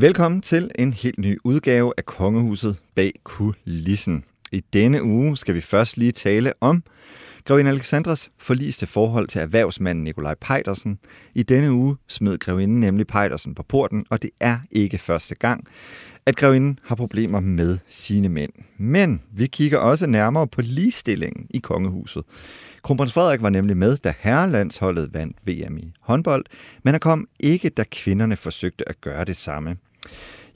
Velkommen til en helt ny udgave af Kongehuset bag kulissen. I denne uge skal vi først lige tale om Grevinde Alexandras forliste forhold til erhvervsmanden Nikolaj Pejdersen. I denne uge smed grevinden nemlig Pejdersen på porten, og det er ikke første gang, at grevinden har problemer med sine mænd. Men vi kigger også nærmere på ligestillingen i kongehuset. Kronprins Frederik var nemlig med, da herrelandsholdet vandt VM i håndbold, men han kom ikke, da kvinderne forsøgte at gøre det samme.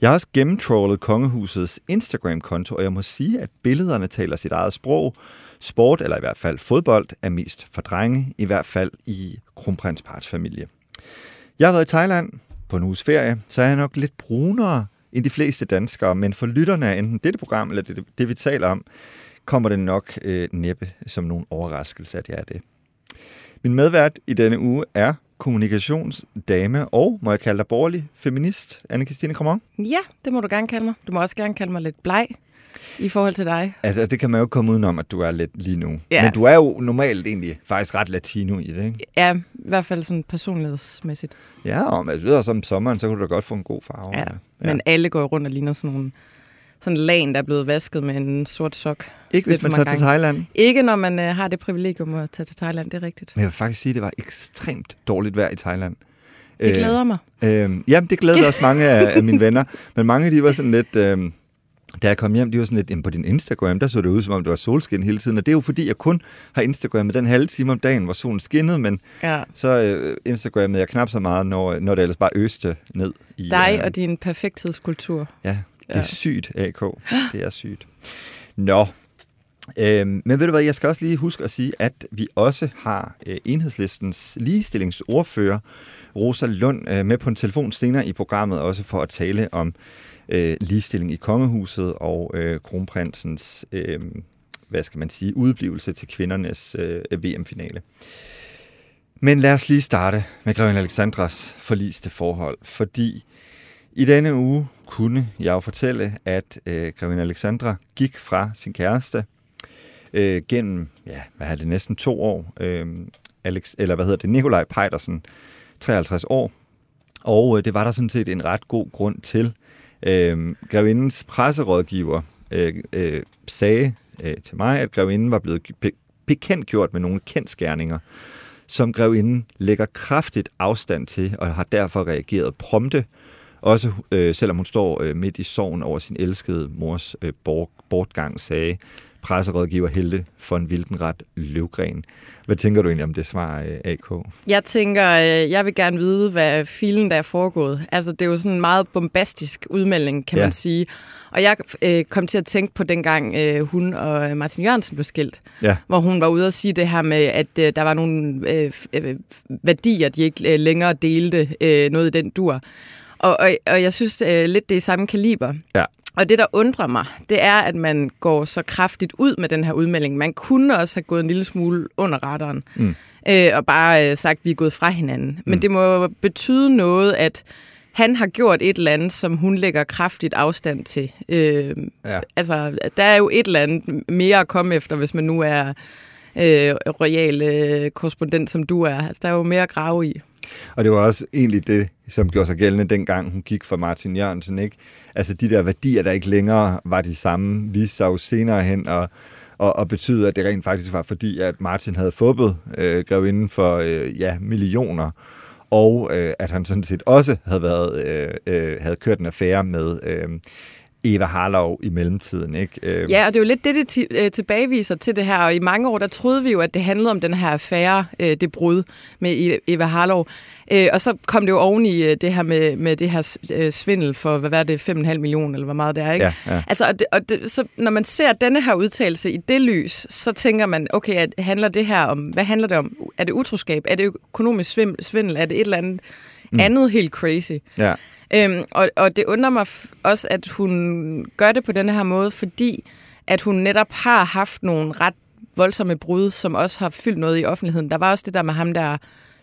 Jeg har også gennemtrollet kongehusets Instagram-konto, og jeg må sige, at billederne taler sit eget sprog. Sport, eller i hvert fald fodbold, er mest for drenge, i hvert fald i kronprinsparts familie. Jeg har været i Thailand på en uges ferie, så er jeg nok lidt brunere end de fleste danskere, men for lytterne af enten dette program eller det, det vi taler om, kommer det nok øh, næppe som nogen overraskelse, at jeg er det. Min medvært i denne uge er kommunikationsdame og, må jeg kalde dig borgerlig feminist, anne Christine Kramon? Ja, det må du gerne kalde mig. Du må også gerne kalde mig lidt bleg i forhold til dig. Altså, det kan man jo komme udenom, at du er lidt lige nu. Ja. Men du er jo normalt egentlig faktisk ret latino i det, ikke? Ja, i hvert fald sådan personlighedsmæssigt. Ja, og man ved om sommeren, så kunne du da godt få en god farve. Ja, ja. men alle går rundt og ligner sådan nogle sådan lagen, der er blevet vasket med en sort sok. Ikke hvis man tager til Thailand? Ikke når man øh, har det privilegium at tage til Thailand, det er rigtigt. Men jeg vil faktisk sige, at det var ekstremt dårligt vejr i Thailand. Det glæder mig. Øh, øh, jamen, det glæder også mange af, af mine venner. Men mange de var sådan lidt... Øh, da jeg kom hjem, de var sådan lidt, på din Instagram, der så det ud, som om det var solskin hele tiden. Og det er jo fordi, jeg kun har Instagram med den halve time om dagen, hvor solen skinnede, men ja. så øh, Instagrammede jeg knap så meget, når, når det ellers bare øste ned. I, Dig øh, og din perfekthedskultur. Ja, det er ja. sygt, AK. Det er sygt. Nå, Øhm, men ved du hvad, jeg skal også lige huske at sige, at vi også har øh, enhedslistens ligestillingsordfører, Rosa Lund, øh, med på en telefon senere i programmet, også for at tale om øh, ligestilling i kongehuset og øh, kronprinsens, øh, hvad skal man sige, udblivelse til kvindernes øh, VM-finale. Men lad os lige starte med Grevin Alexandras forliste forhold, fordi i denne uge kunne jeg jo fortælle, at øh, Karin Alexandra gik fra sin kæreste øh, gennem, ja, hvad er det, næsten to år. Øh, Alex, eller hvad hedder det, Nikolaj Pejdersen, 53 år. Og øh, det var der sådan set en ret god grund til. Øh, grevindens presserådgiver øh, øh, sagde øh, til mig, at grevinden var blevet bekendtgjort med nogle kendskærninger, som grevinden lægger kraftigt afstand til, og har derfor reageret prompte, også øh, selvom hun står øh, midt i sorgen over sin elskede mors øh, bortgang, sagde presserådgiver Helde von Wildenrat Løvgren. Hvad tænker du egentlig om det svar, øh, AK? Jeg tænker, øh, jeg vil gerne vide, hvad filen der er foregået. Altså, det er jo sådan en meget bombastisk udmelding, kan ja. man sige. Og jeg øh, kom til at tænke på dengang øh, hun og Martin Jørgensen blev skilt, ja. hvor hun var ude og sige det her med, at øh, der var nogle øh, øh, værdier, de ikke øh, længere delte øh, noget i den dur. Og, og, og jeg synes øh, lidt, det er samme kaliber. Ja. Og det, der undrer mig, det er, at man går så kraftigt ud med den her udmelding. Man kunne også have gået en lille smule under radaren, mm. øh, og bare øh, sagt, at vi er gået fra hinanden. Men mm. det må betyde noget, at han har gjort et eller andet, som hun lægger kraftigt afstand til. Øh, ja. Altså, der er jo et eller andet mere at komme efter, hvis man nu er øh, royal øh, korrespondent, som du er. Altså, der er jo mere at grave i. Og det var også egentlig det, som gjorde sig gældende dengang hun gik for Martin Jørgensen. Ikke? Altså de der værdier, der ikke længere var de samme, viste sig jo senere hen og, og, og betyder, at det rent faktisk var fordi, at Martin havde fubbet øh, inden for øh, ja, millioner og øh, at han sådan set også havde været øh, øh, havde kørt en affære med øh, Eva Harlov i mellemtiden. Ikke? Øh. Ja, og det er jo lidt det, det øh, tilbageviser til det her. Og i mange år, der troede vi jo, at det handlede om den her affære, øh, det brud med Eva Harlov. Og så kom det jo oven i det her med, med det her svindel for, hvad var det, 5,5 millioner, eller hvor meget det er, ikke? Ja, ja. Altså, og det, og det, så når man ser denne her udtalelse i det lys, så tænker man, okay, at handler det her om, hvad handler det om? Er det utroskab? Er det økonomisk svindel? Er det et eller andet mm. andet helt crazy? Ja. Øhm, og, og det undrer mig også, at hun gør det på denne her måde, fordi at hun netop har haft nogle ret voldsomme brud, som også har fyldt noget i offentligheden. Der var også det der med ham der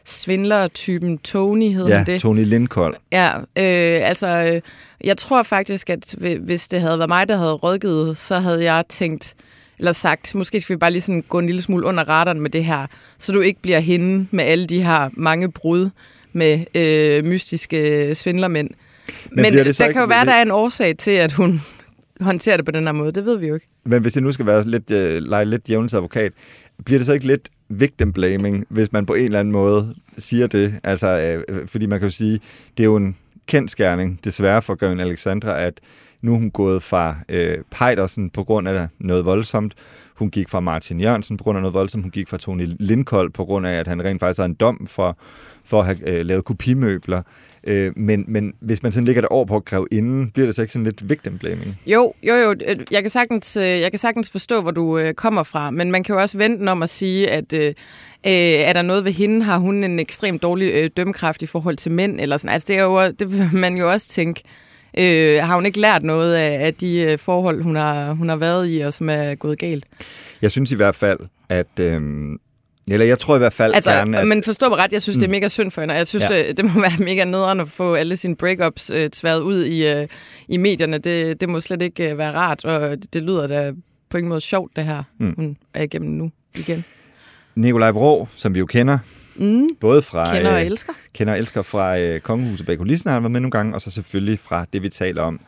svindler-typen Tony, hed ja, det? Tony Lindkold. Ja, øh, altså, øh, jeg tror faktisk, at hvis det havde været mig, der havde rådgivet, så havde jeg tænkt, eller sagt, måske skal vi bare lige sådan gå en lille smule under radaren med det her, så du ikke bliver hende med alle de her mange brud med øh, mystiske svindlermænd. Men, Men det der kan jo være, der er en årsag til, at hun håndterer det på den her måde. Det ved vi jo ikke. Men hvis jeg nu skal være lidt, uh, lege lidt djævnens advokat, bliver det så ikke lidt victim blaming, hvis man på en eller anden måde siger det? Altså, uh, fordi man kan jo sige, det er jo en kendt skærning, desværre for Gøren Alexandra, at nu er hun gået fra øh, Pejdersen på grund af noget voldsomt. Hun gik fra Martin Jørgensen på grund af noget voldsomt. Hun gik fra Tony Lindkold på grund af, at han rent faktisk har en dom for, for at have øh, lavet kopimøbler. Øh, men, men hvis man sådan ligger det over på at kræve inden, bliver det så ikke sådan lidt victim blaming? Jo, jo, jo. Øh, jeg kan sagtens, øh, jeg kan sagtens forstå, hvor du øh, kommer fra, men man kan jo også vente om at sige, at øh, øh, er der noget ved hende? Har hun en ekstremt dårlig øh, dømmekraft i forhold til mænd? Eller sådan. Altså, det, er jo, det vil man jo også tænke. Øh, har hun ikke lært noget af, af de øh, forhold, hun har, hun har været i, og som er gået galt? Jeg synes i hvert fald, at... Øh, eller jeg tror i hvert fald altså, gerne, at... Men forstå mig ret, jeg synes, mm. det er mm. mega synd for hende, jeg synes, ja. det, det må være mega nederen at få alle sine breakups øh, tværet ud i, øh, i medierne. Det, det må slet ikke øh, være rart, og det, det lyder da på ingen måde sjovt, det her, mm. hun er igennem nu igen. Nikolaj Vrå, som vi jo kender, Mm. Både fra... Kender og øh, elsker. Kender og elsker fra øh, Kongehuset bag kulissen, har han været med nogle gange, og så selvfølgelig fra det, vi taler om,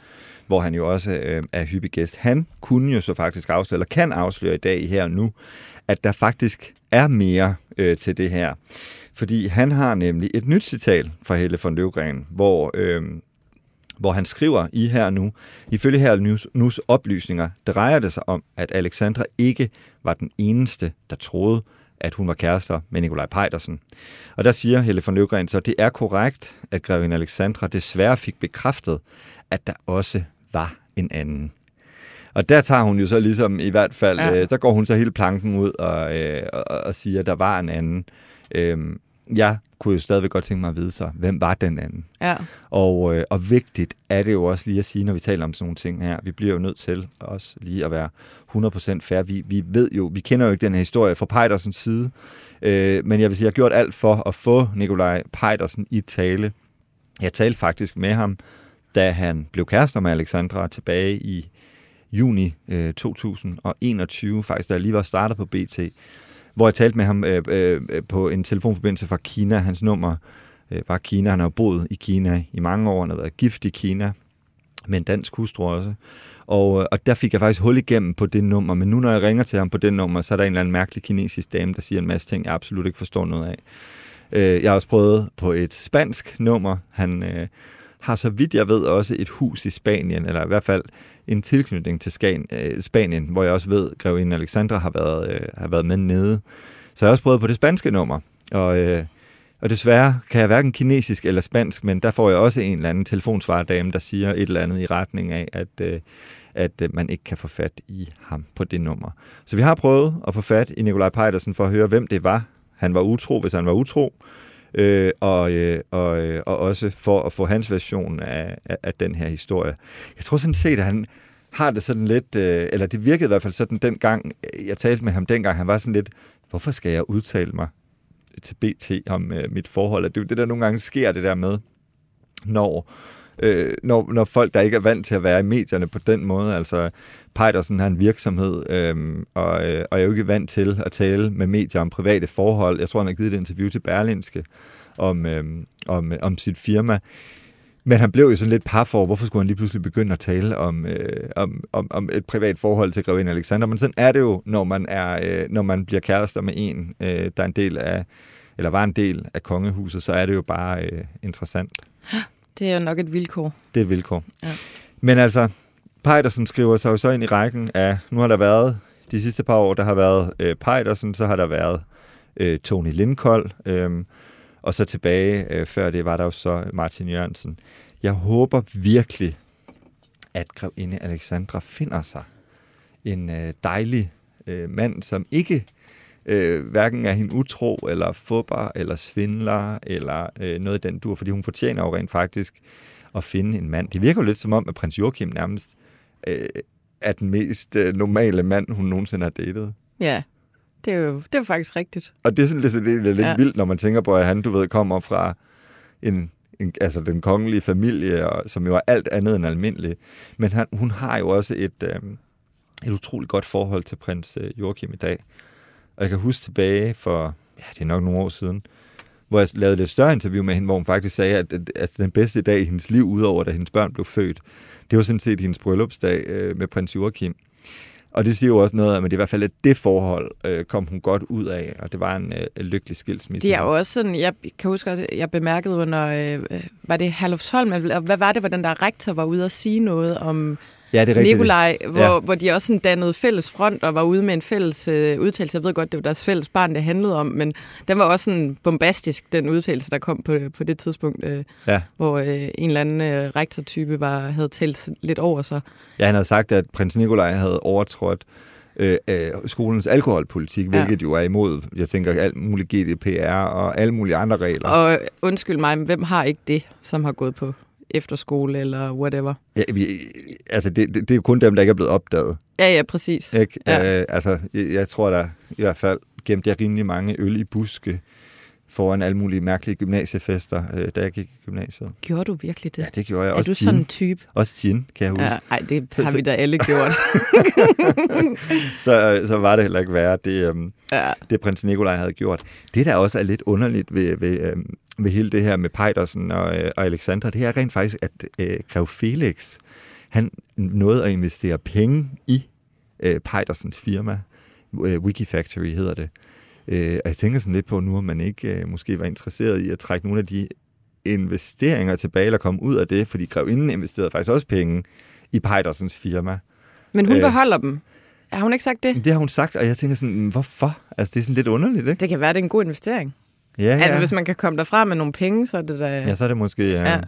hvor han jo også øh, er hyppig gæst. Han kunne jo så faktisk afsløre, eller kan afsløre i dag her og nu, at der faktisk er mere øh, til det her. Fordi han har nemlig et nyt citat fra Helle von Løvgren, hvor, øh, hvor han skriver i her nu, ifølge her News, News oplysninger, drejer det sig om, at Alexandra ikke var den eneste, der troede, at hun var kærester med Nikolaj Pejdersen. Og der siger Helle von Løvgren så, det er korrekt, at grevinde Alexandra desværre fik bekræftet, at der også var en anden. Og der tager hun jo så ligesom i hvert fald, ja. øh, der går hun så hele planken ud og, øh, og, og siger, at der var en anden. Øhm, jeg kunne jo stadigvæk godt tænke mig at vide så, hvem var den anden? Ja. Og, øh, og vigtigt er det jo også lige at sige, når vi taler om sådan nogle ting her, vi bliver jo nødt til også lige at være 100% fair. Vi, vi ved jo, vi kender jo ikke den her historie fra Pejdersens side, øh, men jeg vil sige, jeg har gjort alt for at få Nikolaj Pejdersen i tale. Jeg talte faktisk med ham, da han blev kærester med Alexandra tilbage i juni øh, 2021, faktisk da jeg lige var startet på BT, hvor jeg talte med ham øh, øh, på en telefonforbindelse fra Kina. Hans nummer øh, var Kina. Han har boet i Kina i mange år. Han har været gift i Kina med en dansk hustru også. Og, øh, og der fik jeg faktisk hul igennem på det nummer, men nu når jeg ringer til ham på det nummer, så er der en eller anden mærkelig kinesisk dame, der siger en masse ting, jeg absolut ikke forstår noget af. Øh, jeg har også prøvet på et spansk nummer. Han øh, har så vidt jeg ved også et hus i Spanien, eller i hvert fald en tilknytning til Skan, øh, Spanien, hvor jeg også ved, at Grevinde Alexandra har været, øh, har været med nede. Så jeg har også prøvet på det spanske nummer, og, øh, og desværre kan jeg hverken kinesisk eller spansk, men der får jeg også en eller anden telefonsvardame, der siger et eller andet i retning af, at, øh, at øh, man ikke kan få fat i ham på det nummer. Så vi har prøvet at få fat i Nikolaj Pejdersen for at høre, hvem det var. Han var utro, hvis han var utro øh, og, øh, og, øh, og også for at få hans version af, af, af den her historie. Jeg tror sådan set, at han har det sådan lidt, øh, eller det virkede i hvert fald sådan dengang, øh, jeg talte med ham dengang, han var sådan lidt, hvorfor skal jeg udtale mig til BT om øh, mit forhold? Det er jo det, der nogle gange sker, det der med, når øh, når, når folk, der ikke er vant til at være i medierne på den måde, altså Pejdersen har en virksomhed, øh, og, øh, og er jo ikke vant til at tale med medier om private forhold. Jeg tror, han har givet et interview til Berlinske om, øh, om, øh, om sit firma. Men han blev jo sådan lidt par for, hvorfor skulle han lige pludselig begynde at tale om, øh, om, om, om et privat forhold til Grevinde Alexander. Men sådan er det jo, når man, er, øh, når man bliver kærester med en, øh, der er en del af, eller var en del af kongehuset, så er det jo bare øh, interessant. Det er jo nok et vilkår. Det er et vilkår. Ja. Men altså, Pejdersen skriver sig jo så ind i rækken af, nu har der været, de sidste par år, der har været øh, Pejdersen, så har der været øh, Tony Lindkold, øh, og så tilbage øh, før det var der jo så Martin Jørgensen. Jeg håber virkelig, at grevinde Alexandra finder sig en øh, dejlig øh, mand, som ikke øh, hverken er hende utro, eller fubber, eller svindler, eller øh, noget i den dur, fordi hun fortjener jo rent faktisk at finde en mand. Det virker jo lidt som om, at prins Joachim nærmest øh, er den mest øh, normale mand, hun nogensinde har datet. Ja, det er jo, det er faktisk rigtigt. Og det er sådan lidt, det er lidt ja. vildt, når man tænker på, at han, du ved, kommer fra en, en, altså den kongelige familie, og, som jo er alt andet end almindelig. Men han, hun har jo også et, øh, et utroligt godt forhold til prins øh, Joachim i dag. Og jeg kan huske tilbage for, ja, det er nok nogle år siden, hvor jeg lavede et større interview med hende, hvor hun faktisk sagde, at, at, at den bedste dag i hendes liv, udover da hendes børn blev født, det var sådan set hendes bryllupsdag øh, med prins Joachim. Og det siger jo også noget om, at i hvert fald at det forhold øh, kom hun godt ud af, og det var en øh, lykkelig skilsmisse. Det er jo også sådan, jeg kan huske også, jeg bemærkede under, øh, øh var det Herlufsholm, eller hvad var det, hvor den der rektor var ude og sige noget om Ja, det er rigtigt. Nikolaj, hvor, ja. hvor de også sådan dannede fælles front og var ude med en fælles øh, udtalelse. Jeg ved godt, det var deres fælles barn, det handlede om, men den var også sådan bombastisk, den udtalelse, der kom på, på det tidspunkt, øh, ja. hvor øh, en eller anden øh, rektortype var, havde talt lidt over sig. Ja, han havde sagt, at prins Nikolaj havde overtrådt øh, øh, skolens alkoholpolitik, hvilket ja. jo er imod, jeg tænker, alt muligt GDPR og alle mulige andre regler. Og undskyld mig, men hvem har ikke det, som har gået på efterskole eller whatever. Ja, vi, altså det, det, det er jo kun dem, der ikke er blevet opdaget. Ja, ja, præcis. Ikke? Ja. Øh, altså, jeg, jeg tror der i hvert fald gemte jeg rimelig mange øl i buske foran alle mulige mærkelige gymnasiefester, øh, da jeg gik i gymnasiet. Gjorde du virkelig det? Ja, det gjorde jeg. Er også du sådan en type? Også gin, kan jeg huske. Ja, ej, det har så, vi da alle gjort. så, så var det heller ikke værre, det, øhm, ja. det prins Nikolaj havde gjort. Det, der også er lidt underligt ved, ved, øhm, ved hele det her med Pejdersen og, øh, og Alexandra, det er rent faktisk, at øh, Grev Felix, han nåede at investere penge i øh, Pejdersens firma. Øh, Wikifactory hedder det. Øh, og jeg tænker sådan lidt på nu, om man ikke øh, måske var interesseret i at trække nogle af de investeringer tilbage, eller komme ud af det, fordi Grevinden investerede faktisk også penge i Pejdersens firma. Men hun øh, beholder dem. Har hun ikke sagt det? Det har hun sagt, og jeg tænker sådan, hvorfor? Altså, det er sådan lidt underligt, ikke? Det kan være, det er en god investering. Ja, ja. Altså, hvis man kan komme derfra med nogle penge, så er det da... Ja, så er det måske, ja. ja.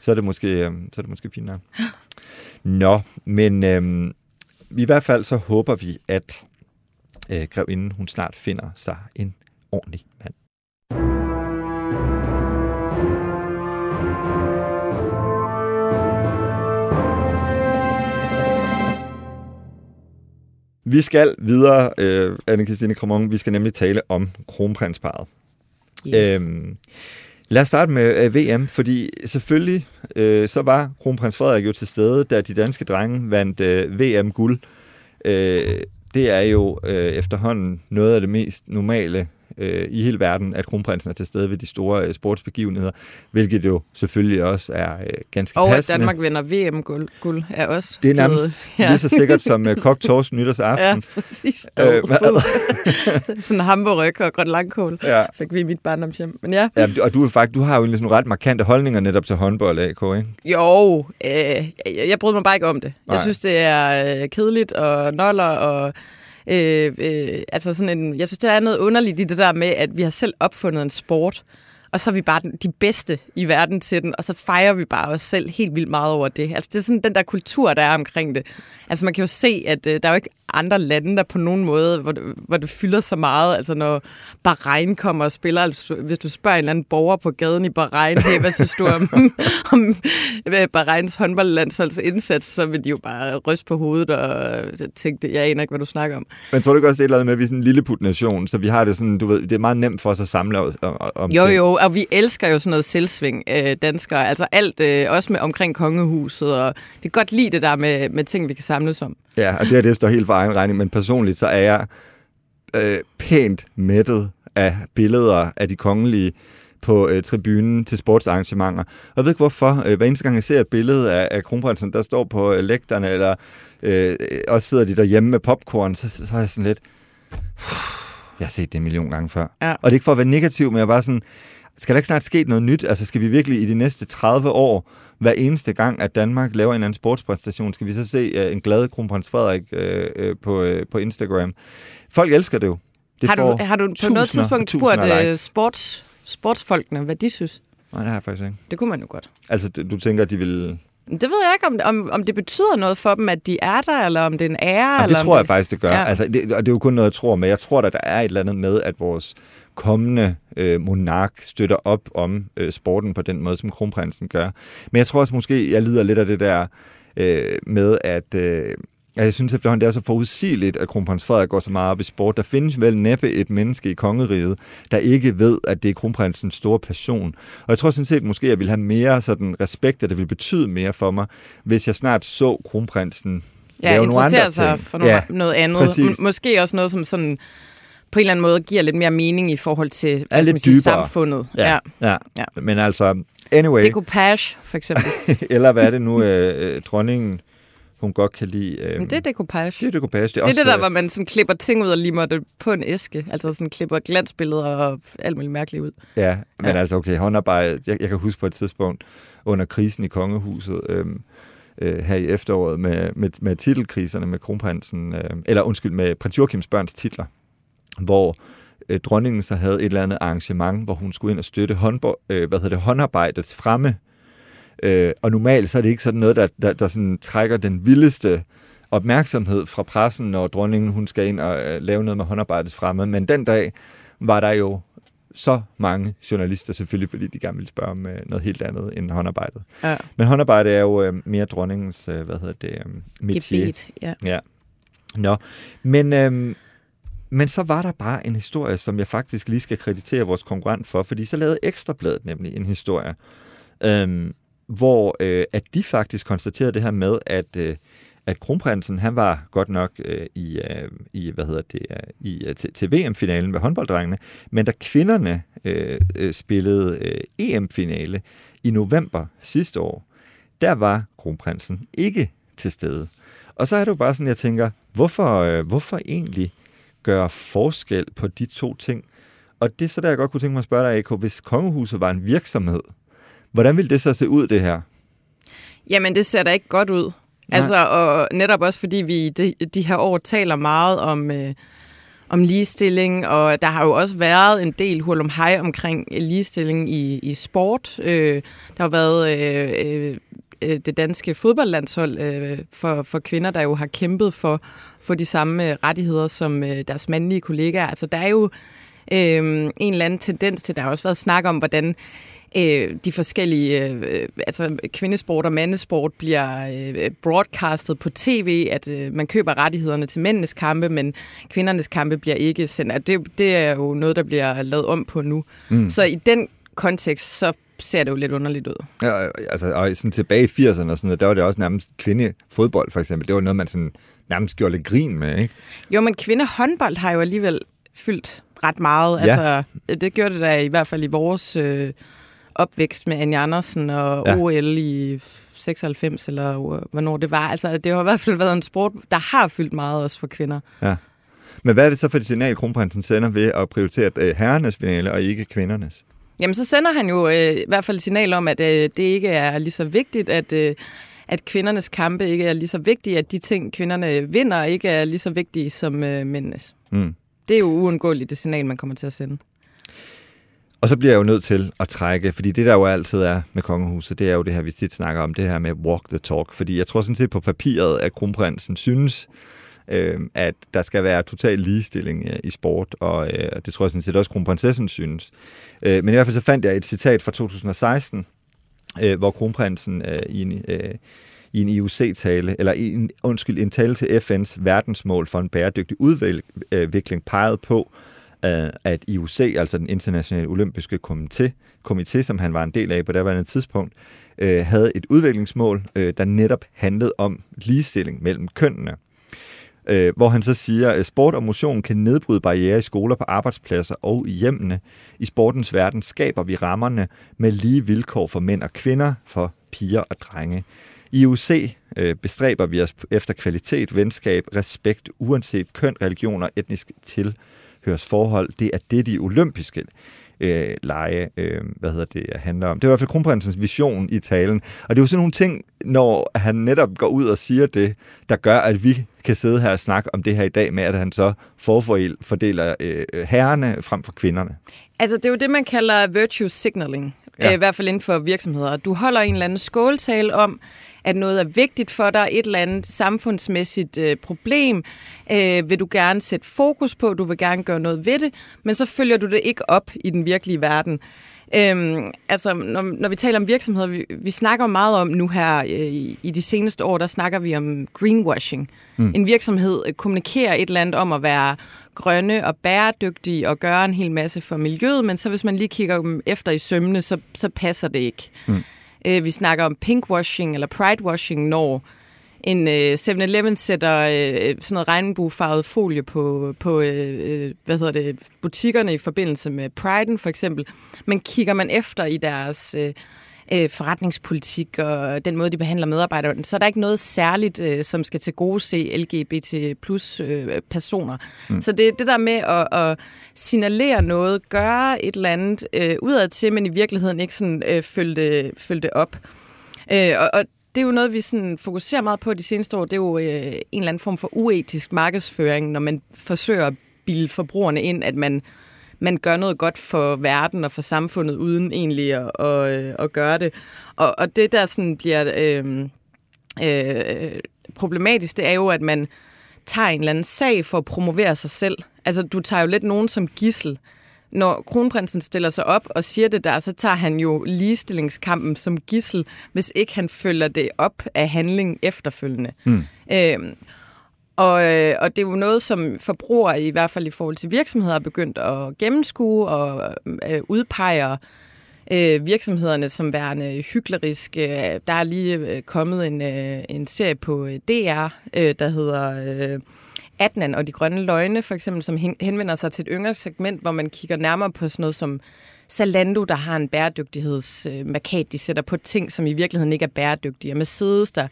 Så er det måske, så er det måske fint nok. Nå, men øhm, i hvert fald så håber vi, at øh, grevinden hun snart finder sig en ordentlig mand. Vi skal videre, øh, Anne-Christine Kramon. Vi skal nemlig tale om kronprinsparet. Yes. Øhm, lad os starte med øh, VM, fordi selvfølgelig øh, så var kronprins Frederik jo til stede, da de danske drenge vandt øh, VM-guld. Øh, det er jo øh, efterhånden noget af det mest normale øh, i hele verden, at kronprinsen er til stede ved de store øh, sportsbegivenheder, hvilket jo selvfølgelig også er øh, ganske og passende. Og Danmark vinder VM-guld guld er også Det er nærmest ja. lige så sikkert som øh, kok Tors nytårsaften. Ja, præcis. Øh, sådan en hamburg og grøn langkål ja. fik vi i mit barndomshjem. Men ja. ja og du, er faktisk, du har jo sådan nogle ret markante holdninger netop til håndbold, AK, ikke? Jo, øh, jeg, jeg bryder mig bare ikke om det. Nej. Jeg synes, det er øh, kedeligt og noller og Øh, øh, altså sådan en, jeg synes, der er noget underligt i det der med, at vi har selv opfundet en sport, og så er vi bare de bedste i verden til den, og så fejrer vi bare os selv helt vildt meget over det. Altså det er sådan den der kultur, der er omkring det. Altså man kan jo se, at øh, der er jo ikke andre lande, der på nogen måde, hvor det, hvor det fylder så meget. Altså når Bahrein kommer og spiller, altså, hvis du spørger en eller anden borger på gaden i Bahrein, hey, hvad synes du om, om Bahreins håndboldlandsholds indsats, så vil de jo bare ryste på hovedet og tænke, jeg aner ikke, hvad du snakker om. Men tror du ikke også, det er et eller andet med, at vi er sådan en lille nation, så vi har det sådan, du ved, det er meget nemt for os at samle os om Jo, ting. jo, og vi elsker jo sådan noget selvsving, øh, danskere. Altså alt, øh, også med omkring kongehuset, og vi kan godt lide det der med, med ting, vi kan samles om. Ja, og det her det står helt for egen regning, men personligt så er jeg øh, pænt mættet af billeder af de kongelige på øh, tribunen til sportsarrangementer. Og jeg ved ikke hvorfor. Øh, hver eneste gang jeg ser et billede af, af kronprinsen, der står på øh, lægterne, eller øh, også sidder de derhjemme med popcorn, så, så er jeg sådan lidt... Jeg har set det en million gange før. Ja. Og det er ikke for at være negativ, men jeg er bare sådan skal der ikke snart ske noget nyt? Altså skal vi virkelig i de næste 30 år, hver eneste gang, at Danmark laver en eller anden sportspræstation, skal vi så se uh, en glad kronprins Frederik uh, uh, på, uh, på Instagram? Folk elsker det jo. Det har, du, har du på tusinder, noget tidspunkt spurgt uh, sports, sportsfolkene, hvad de synes? Nej, det har jeg faktisk ikke. Det kunne man jo godt. Altså, du tænker, at de vil det ved jeg ikke, om, om, om det betyder noget for dem, at de er der, eller om det er en ære. Jamen, eller det tror jeg det... faktisk, det gør. Ja. Altså, det, og det er jo kun noget, jeg tror, men jeg tror, at der er et eller andet med, at vores kommende øh, monark støtter op om øh, sporten på den måde, som kronprinsen gør. Men jeg tror også måske, jeg lider lidt af det der øh, med, at... Øh, jeg synes efterhånden, det er så forudsigeligt, at kronprins Frederik går så meget op i sport. Der findes vel næppe et menneske i kongeriget, der ikke ved, at det er kronprinsens store passion. Og jeg tror sådan set måske, at jeg vil have mere sådan respekt, at det vil betyde mere for mig, hvis jeg snart så kronprinsen ja, lave nogle andre sig ting. for noget, ja, noget andet. Præcis. Måske også noget som sådan på en eller anden måde giver lidt mere mening i forhold til Er lidt sige, samfundet. Ja, ja. Ja. Men altså, anyway, Decoupage, for eksempel. eller hvad er det nu, øh, øh, dronningen, hun godt kan lide? Øh, Men det er decoupage. det er decoupage. Det er, Det også, det der, øh, hvor man sådan klipper ting ud og limer det på en æske. Altså sådan klipper glansbilleder og alt muligt mærkeligt ud. Ja, men Ja. altså okay, håndarbejde. Jeg, jeg kan huske på et tidspunkt under krisen i kongehuset, øhm, øh, her i efteråret, med, med, med titelkriserne med kronprinsen, øh, eller undskyld, med prins Joachims børns titler, hvor øh, dronningen så havde et eller andet arrangement, hvor hun skulle ind og støtte håndbo- øh, hvad hedder det, håndarbejdets fremme. Øh, og normalt så er det ikke sådan noget, der, der, der sådan trækker den vildeste opmærksomhed fra pressen, når dronningen hun skal ind og øh, lave noget med håndarbejdets fremme. Men den dag var der jo så mange journalister, selvfølgelig fordi de gerne ville spørge om øh, noget helt andet end håndarbejdet. Ja. Men håndarbejde er jo øh, mere dronningens, øh, hvad hedder det, øh, métier. Gebet, ja. Ja. Nå, men, øhm, men så var der bare en historie, som jeg faktisk lige skal kreditere vores konkurrent for, fordi så lavede Ekstrabladet nemlig en historie, øhm, hvor øh, at de faktisk konstaterede det her med, at øh, at kronprinsen, han var godt nok øh, i, øh, i, hvad hedder det, øh, i, øh, til, til VM-finalen med håndbolddrengene, men da kvinderne øh, øh, spillede øh, EM-finale i november sidste år, der var kronprinsen ikke til stede. Og så er det jo bare sådan, jeg tænker, hvorfor, øh, hvorfor egentlig gøre forskel på de to ting? Og det er så der, jeg godt kunne tænke mig at spørge dig, AK, hvis kongehuset var en virksomhed, hvordan ville det så se ud, det her? Jamen, det ser da ikke godt ud. Nej. Altså, og netop også fordi vi de, de her år taler meget om, øh, om ligestilling, og der har jo også været en del hul om hej omkring ligestilling i, i sport. Øh, der har været øh, øh, øh, det danske fodboldlandshold øh, for, for kvinder, der jo har kæmpet for, for de samme rettigheder som øh, deres mandlige kollegaer. Altså, der er jo øh, en eller anden tendens til, der har også været snak om, hvordan øh, de forskellige, øh, altså kvindesport og mandesport bliver øh, broadcastet på tv, at øh, man køber rettighederne til mændenes kampe, men kvindernes kampe bliver ikke sendt. Det, det er jo noget, der bliver lavet om på nu. Mm. Så i den kontekst, så ser det jo lidt underligt ud. Ja, altså, og sådan tilbage i 80'erne og sådan noget, der var det også nærmest kvindefodbold, for eksempel. Det var noget, man sådan nærmest gjorde lidt grin med, ikke? Jo, men kvindehåndbold har jo alligevel fyldt ret meget. Ja. Altså, det gjorde det da i hvert fald i vores øh, opvækst med Anja Andersen og Ja. ja. OL i 96, eller øh, hvornår det var. Altså, det har i hvert fald været en sport, der har fyldt meget også for kvinder. Men hvad er det så for et signal, kronprinsen sender ved at prioritere øh, herrenes finale og ikke kvindernes? Jamen, så sender han jo øh, i hvert fald et signal om, at øh, det ikke er lige så vigtigt, at, øh, at kvindernes kampe ikke er lige så vigtige, at de ting, kvinderne vinder, ikke er lige så vigtige som øh, mændenes. Mm. Det er jo uundgåeligt det signal, man kommer til at sende. Og så bliver jeg jo nødt til at trække, fordi det der jo altid er med kongehuset, det er jo det her, vi tit snakker om, det her med walk the talk. Fordi jeg tror sådan set på papiret, at kronprinsen synes, øh, at der skal være total ligestilling øh, i sport, og øh, det tror jeg sådan set også kronprinsessen synes. Øh, men i hvert fald så fandt jeg et citat fra 2016, øh, hvor kronprinsen øh, i en... Øh, i en IUC-tale, eller i en, undskyld, en tale til FN's verdensmål for en bæredygtig udvikling øh, pegede på, Øh, at IOC, altså den internationale olympiske komité, komité, som han var en del af på daværende tidspunkt, øh, havde et udviklingsmål, øh, der netop handlede om ligestilling mellem kønnene. Øh, hvor han så siger, at sport og motion kan nedbryde barriere i skoler, på arbejdspladser og i hjemmene. I sportens verden skaber vi rammerne med lige vilkår for mænd og kvinder, for piger og drenge. I UC øh, bestræber vi os efter kvalitet, venskab, respekt, uanset køn, religion og etnisk tilhørsforhold. Det er det, de olympiske øh, lege, øh, hvad hedder det, handler om. Det er i hvert fald kronprinsens vision i talen. Og det er jo sådan nogle ting, når han netop går ud og siger det, der gør, at vi kan sidde her og snakke om det her i dag med, at han så forfordeler øh, herrerne frem for kvinderne. Altså, det er jo det, man kalder virtue signaling. Ja. Ja. I hvert fald inden for virksomheder. Du holder en eller anden skåltale om, at noget er vigtigt for dig, et eller andet samfundsmæssigt øh, problem, øh, vil du gerne sætte fokus på, du vil gerne gøre noget ved det, men så følger du det ikke op i den virkelige verden. Øhm, altså, når, når vi taler om virksomheder, vi, vi snakker meget om nu her øh, i, i de seneste år, der snakker vi om greenwashing. Mm. En virksomhed øh, kommunikerer et eller andet om at være grønne og bæredygtige og gøre en hel masse for miljøet, men så hvis man lige kigger dem efter i sømne, så, så passer det ikke. Mm. Øh, vi snakker om pinkwashing eller pridewashing, når en øh, 7-Eleven sætter øh, sådan noget regnbuefarvet folie på, på øh, øh hvad hedder det, butikkerne i forbindelse med Pride'en for eksempel. Men kigger man efter i deres øh, øh, forretningspolitik og den måde, de behandler medarbejdere, så er der ikke noget særligt, øh, som skal til gode se LGBT plus øh, personer. Mm. Så det det der med at, at signalere noget, gøre et eller andet øh, udad til, men i virkeligheden ikke sådan øh, følge, det, følge det op. Øh, og, og det er jo noget, vi sådan fokuserer meget på de seneste år. Det er jo øh, en eller anden form for uetisk markedsføring, når man forsøger at bilde forbrugerne ind, at man, man gør noget godt for verden og for samfundet, uden egentlig at, at, at gøre det. Og, og det, der sådan bliver øh, øh, problematisk, det er jo, at man tager en eller anden sag for at promovere sig selv. Altså, du tager jo lidt nogen som gissel når kronprinsen stiller sig op og siger det der, så tager han jo ligestillingskampen som gissel, hvis ikke han følger det op af handling efterfølgende. Mm. Øhm, og, øh, og det er jo noget, som forbrugere, i hvert fald i forhold til virksomheder, har begyndt at gennemskue og øh, udpeger øh, virksomhederne som værende hykleriske. Der er lige øh, kommet en, øh, en serie på øh, DR, øh, der hedder... Øh, Adnan og de grønne løgne, for eksempel, som henvender sig til et yngre segment, hvor man kigger nærmere på sådan noget som Zalando, der har en bæredygtighedsmarkat, de sætter på ting, som i virkeligheden ikke er bæredygtige. Og Mercedes, der...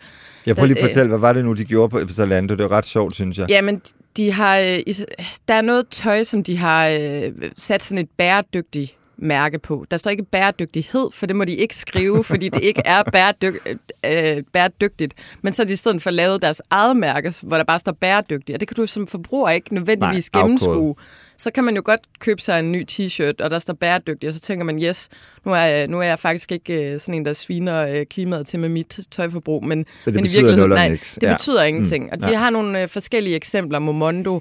Jeg prøver lige at fortælle, hvad var det nu, de gjorde på Zalando? Det er ret sjovt, synes jeg. Jamen, de har, øh, der er noget tøj, som de har øh, sat sådan et bæredygtigt mærke på. Der står ikke bæredygtighed, for det må de ikke skrive, fordi det ikke er bæredyg, øh, bæredygtigt. Men så er de i stedet for lavet deres eget mærke, hvor der bare står bæredygtigt. Og det kan du som forbruger ikke nødvendigvis Nej, gennemskue. Så kan man jo godt købe sig en ny t-shirt, og der står bæredygtigt, og så tænker man, yes, nu er, nu er jeg faktisk ikke øh, sådan en, der sviner øh, klimaet til med mit tøjforbrug. Men, men, men i virkeligheden, nej, det ja. betyder ingenting. Mm, og de ja. har nogle øh, forskellige eksempler. Momondo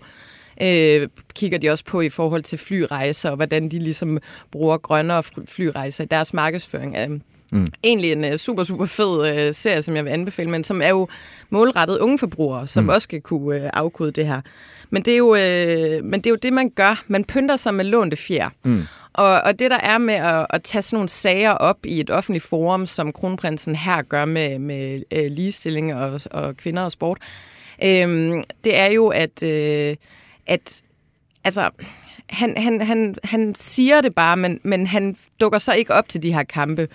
øh, kigger de også på i forhold til flyrejser, og hvordan de ligesom bruger grønnere flyrejser i deres markedsføring af Mm. Egentlig en uh, super, super fed uh, serie, som jeg vil anbefale, men som er jo målrettet unge forbrugere, som mm. også skal kunne uh, afkode det her. Men det, er jo, uh, men det er jo det, man gør. Man pynter sig med lånte fjer. Mm. Og, og det, der er med at, at tage sådan nogle sager op i et offentligt forum, som kronprinsen her gør med, med uh, ligestilling og, og kvinder og sport, uh, det er jo, at... Uh, at altså, han, han, han, han siger det bare, men, men han dukker så ikke op til de her kampe.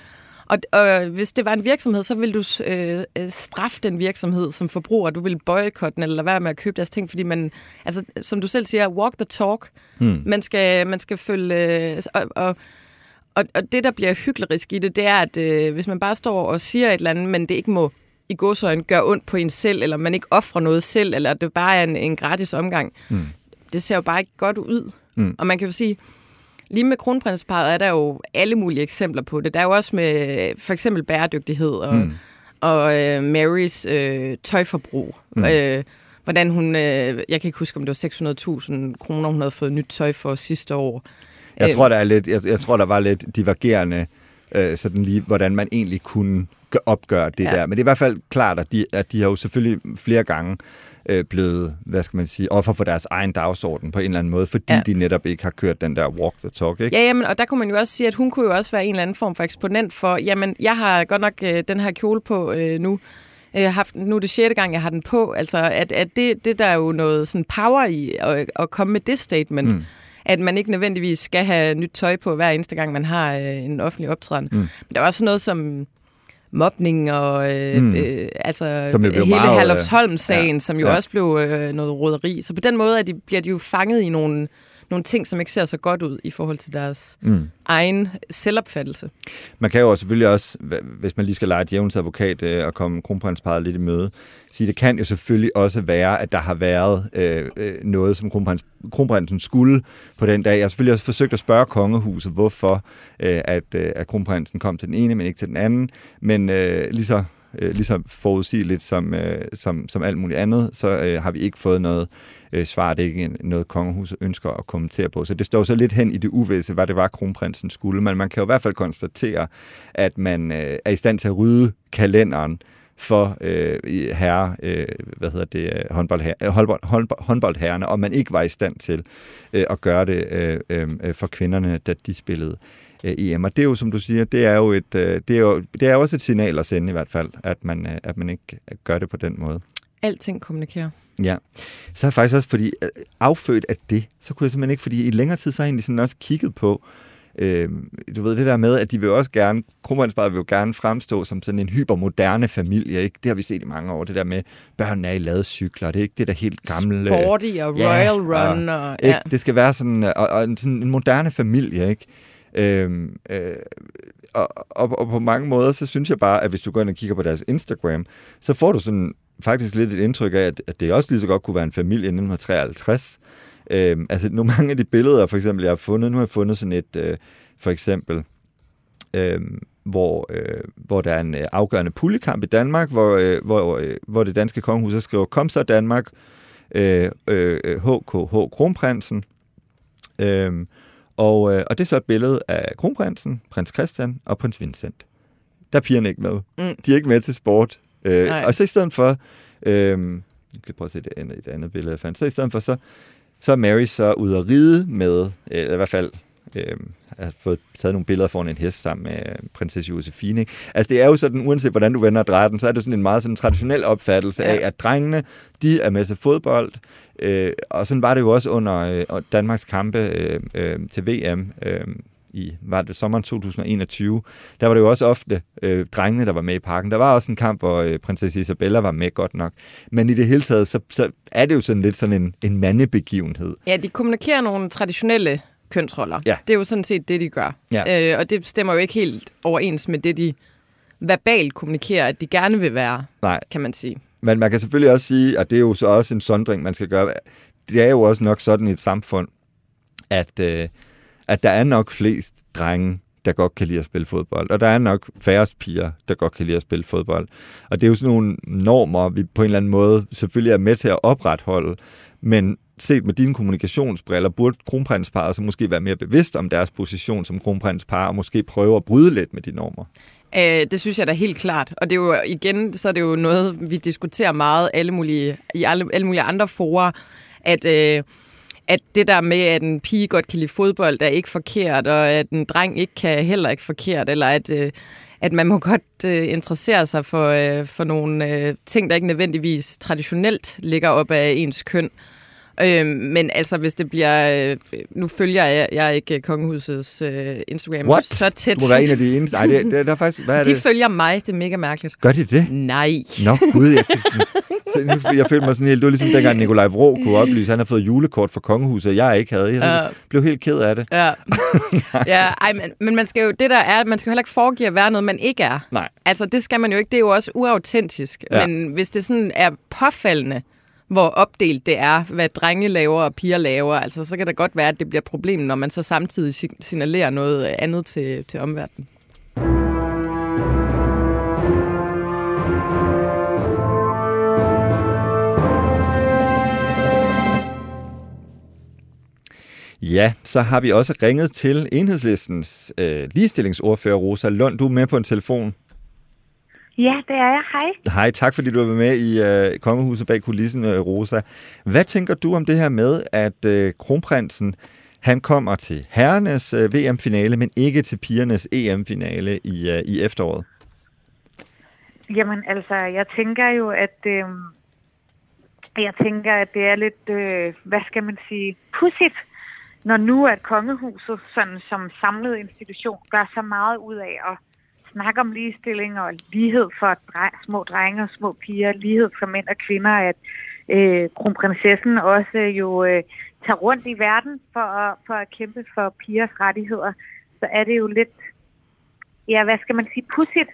Og, og hvis det var en virksomhed, så vil du øh, straffe den virksomhed som forbruger. Du vil boykotte den, eller lade være med at købe deres ting, fordi man, altså, som du selv siger, walk the talk. Hmm. Man, skal, man skal følge... Øh, og, og, og, og det, der bliver hyklerisk i det, det er, at øh, hvis man bare står og siger et eller andet, men det ikke må i godsøjne gøre ondt på en selv, eller man ikke offrer noget selv, eller det bare er en, en gratis omgang, hmm det ser jo bare ikke godt ud. Mm. Og man kan jo sige, lige med kronprinsparet er der jo alle mulige eksempler på det. Der er jo også med for eksempel bæredygtighed og, mm. og øh, Marys øh, tøjforbrug. Mm. Øh, hvordan hun, øh, jeg kan ikke huske, om det var 600.000 kroner, hun havde fået nyt tøj for sidste år. Jeg tror, der er lidt, jeg, jeg tror, der var lidt divergerende, øh, sådan lige, hvordan man egentlig kunne opgøre det ja. der. Men det er i hvert fald klart, at de, at de har jo selvfølgelig flere gange øh, blevet, hvad skal man sige, offer for deres egen dagsorden på en eller anden måde, fordi ja. de netop ikke har kørt den der walk the talk, ikke? Ja, jamen, og der kunne man jo også sige, at hun kunne jo også være en eller anden form for eksponent for, jamen, jeg har godt nok øh, den her kjole på øh, nu, har haft, nu er det sjette gang, jeg har den på. Altså, at, at det, det der er jo noget sådan power i at, at komme med det statement. Mm. At man ikke nødvendigvis skal have nyt tøj på hver eneste gang, man har øh, en offentlig optræden. Mm. Men der er også noget som mobning og øh, mm. øh, altså som hele meget, Herlufsholm-sagen, ja, som jo ja. også blev øh, noget roderi. Så på den måde er de, bliver de jo fanget i nogle, nogle ting, som ikke ser så godt ud i forhold til deres mm. egen selvopfattelse. Man kan jo selvfølgelig også, hvis man lige skal lege et jævns advokat øh, og komme kronprinsparet lidt i møde, sige, det kan jo selvfølgelig også være, at der har været øh, øh, noget, som kronprins, kronprinsen skulle på den dag. Jeg har selvfølgelig også forsøgt at spørge kongehuset, hvorfor øh, at, øh, at kronprinsen kom til den ene, men ikke til den anden. Men øh, lige så øh, ligesom forudsigeligt som, øh, som, som alt muligt andet, så øh, har vi ikke fået noget øh, svar. Det er ikke noget, kongehuset ønsker at kommentere på. Så det står så lidt hen i det uvæsse, hvad det var, kronprinsen skulle. Men man kan jo i hvert fald konstatere, at man øh, er i stand til at rydde kalenderen for øh, herre, øh, hvad hedder det, øh, håndbold, øh, håndbold, håndbold, håndboldherrerne, og man ikke var i stand til øh, at gøre det øh, øh, øh for kvinderne, da de spillede øh, EM. Og det er jo, som du siger, det er jo, et, øh, det er jo det er også et signal at sende i hvert fald, at man, øh, at man ikke gør det på den måde. Alting kommunikerer. Ja, så er faktisk også, fordi øh, affødt af det, så kunne jeg simpelthen ikke, fordi i længere tid, så har jeg egentlig sådan også kigget på, øh, du ved det der med, at de vil også gerne, kronprinsparet vil jo gerne fremstå som sådan en hypermoderne familie, ikke? Det har vi set i mange år, det der med, børnene er i ladecykler, det er ikke det der helt gamle... Sporty og ja, Royal Run. Og, og, ja. Det skal være sådan, og, og sådan en moderne familie, ikke? Øhm, øh, og, og, og på mange måder, så synes jeg bare, at hvis du går ind og kigger på deres Instagram, så får du sådan faktisk lidt et indtryk af, at, at det også lige så godt kunne være en familie i 1953. Øhm, altså nogle mange af de billeder, for eksempel, jeg har fundet, nu har jeg fundet sådan et, øh, for eksempel, øh, hvor, øh, hvor der er en øh, afgørende puljekamp i Danmark, hvor, øh, hvor, øh, hvor det danske kongehus skriver, kom så Danmark, øh, øh, øh HKH Kronprinsen, øh, og, øh, og det er så et billede af kronprinsen, prins Christian og prins Vincent. Der er pigerne ikke med. Mm. De er ikke med til sport. Øh, og så i stedet for... Øh, jeg kan prøve at se det andet, et andet billede, jeg fandt. Så i stedet for, så, så er Mary så ude at ride med, eller i hvert fald øh, har fået taget nogle billeder foran en hest sammen med prinsesse Josefine. Ikke? Altså det er jo sådan, uanset hvordan du vender og drejer den, så er det sådan en meget sådan traditionel opfattelse af, at drengene, de er med til fodbold, øh, og sådan var det jo også under øh, Danmarks kampe øh, øh, til VM, øh, i var det sommeren 2021, der var det jo også ofte øh, drengene, der var med i parken. Der var også en kamp, hvor øh, prinsesse Isabella var med godt nok. Men i det hele taget, så, så er det jo sådan lidt sådan en, en mandebegivenhed. Ja, de kommunikerer nogle traditionelle kønsroller. Ja. Det er jo sådan set det, de gør. Ja. Øh, og det stemmer jo ikke helt overens med det, de verbalt kommunikerer, at de gerne vil være, Nej. kan man sige. Men man kan selvfølgelig også sige, at det er jo så også en sondring, man skal gøre. Det er jo også nok sådan i et samfund, at, øh, at der er nok flest drenge, der godt kan lide at spille fodbold. Og der er nok færre piger, der godt kan lide at spille fodbold. Og det er jo sådan nogle normer, vi på en eller anden måde selvfølgelig er med til at opretholde. Men set med dine kommunikationsbriller, burde kronprinsparet så måske være mere bevidst om deres position som kronprinspar, og måske prøve at bryde lidt med de normer? Øh, det synes jeg da helt klart. Og det er jo igen, så er det jo noget, vi diskuterer meget alle mulige, i alle, alle mulige andre forer, at, øh, at det der med, at en pige godt kan lide fodbold, er ikke forkert, og at en dreng ikke kan heller ikke forkert, eller at, øh, at man må godt øh, interessere sig for, øh, for nogle øh, ting, der ikke nødvendigvis traditionelt ligger op af ens køn. Øh, men altså, hvis det bliver... Øh, nu følger jeg, jeg er ikke kongehusets øh, Instagram What? så tæt. Du være en af de eneste. Nej, det, det, der er faktisk... Hvad er de det? følger mig, det er mega mærkeligt. Gør de det? Nej. Nå, gud, jeg sådan, så, jeg følte mig sådan helt... Det var ligesom dengang Nikolaj Vrå kunne oplyse, han har fået julekort fra kongehuset, jeg ikke havde. Jeg uh, blev helt ked af det. Ja, ja ej, men, men man skal jo... Det der er, man skal jo heller ikke foregive at være noget, man ikke er. Nej. Altså, det skal man jo ikke. Det er jo også uautentisk. Ja. Men hvis det sådan er påfaldende, hvor opdelt det er, hvad drenge laver og piger laver. Altså, så kan det godt være, at det bliver et problem, når man så samtidig signalerer noget andet til, til omverdenen. Ja, så har vi også ringet til enhedslistens øh, ligestillingsordfører Rosa Lund. Du er med på en telefon. Ja, det er jeg. Hej. Hej, tak fordi du er med i øh, Kongehuset bag kulissen, øh, Rosa. Hvad tænker du om det her med, at øh, kronprinsen han kommer til herrenes øh, VM-finale, men ikke til pigernes EM-finale i, øh, i efteråret? Jamen altså, jeg tænker jo, at øh, jeg tænker, at det er lidt, øh, hvad skal man sige, pudsigt, når nu at kongehuset sådan, som samlet institution gør så meget ud af at snak om ligestilling og lighed for dreng, små drenge og små piger, lighed for mænd og kvinder, at øh, kronprinsessen også øh, jo øh, tager rundt i verden for at, for at kæmpe for pigers rettigheder, så er det jo lidt, ja, hvad skal man sige, pudsigt,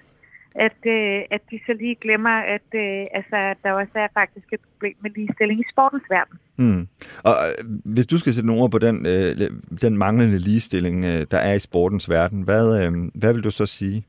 at, øh, at de så lige glemmer, at øh, altså, der også er faktisk et problem med ligestilling i sportens verden. Mm. Og øh, hvis du skal sætte nogle ord på den, øh, den manglende ligestilling, øh, der er i sportens verden, hvad, øh, hvad vil du så sige?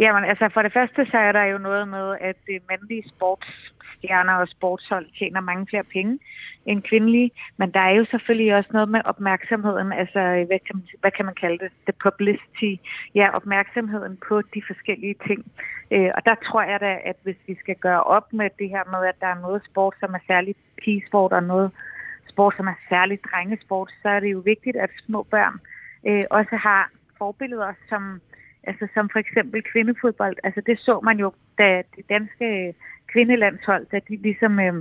Jamen, altså for det første, så er der jo noget med, at det mandlige sportsstjerner og sportshold tjener mange flere penge end kvindelige. Men der er jo selvfølgelig også noget med opmærksomheden, altså øh, hvad kan man, hvad kan man kalde det? The publicity. Ja, opmærksomheden på de forskellige ting. Øh, og der tror jeg da, at hvis vi skal gøre op med det her med, at der er noget sport, som er særligt pigesport, og noget sport, som er særligt drengesport, så er det jo vigtigt, at små børn øh, også har forbilleder som, altså som for eksempel kvindefodbold. Altså det så man jo, da det danske kvindelandshold, da de ligesom øh,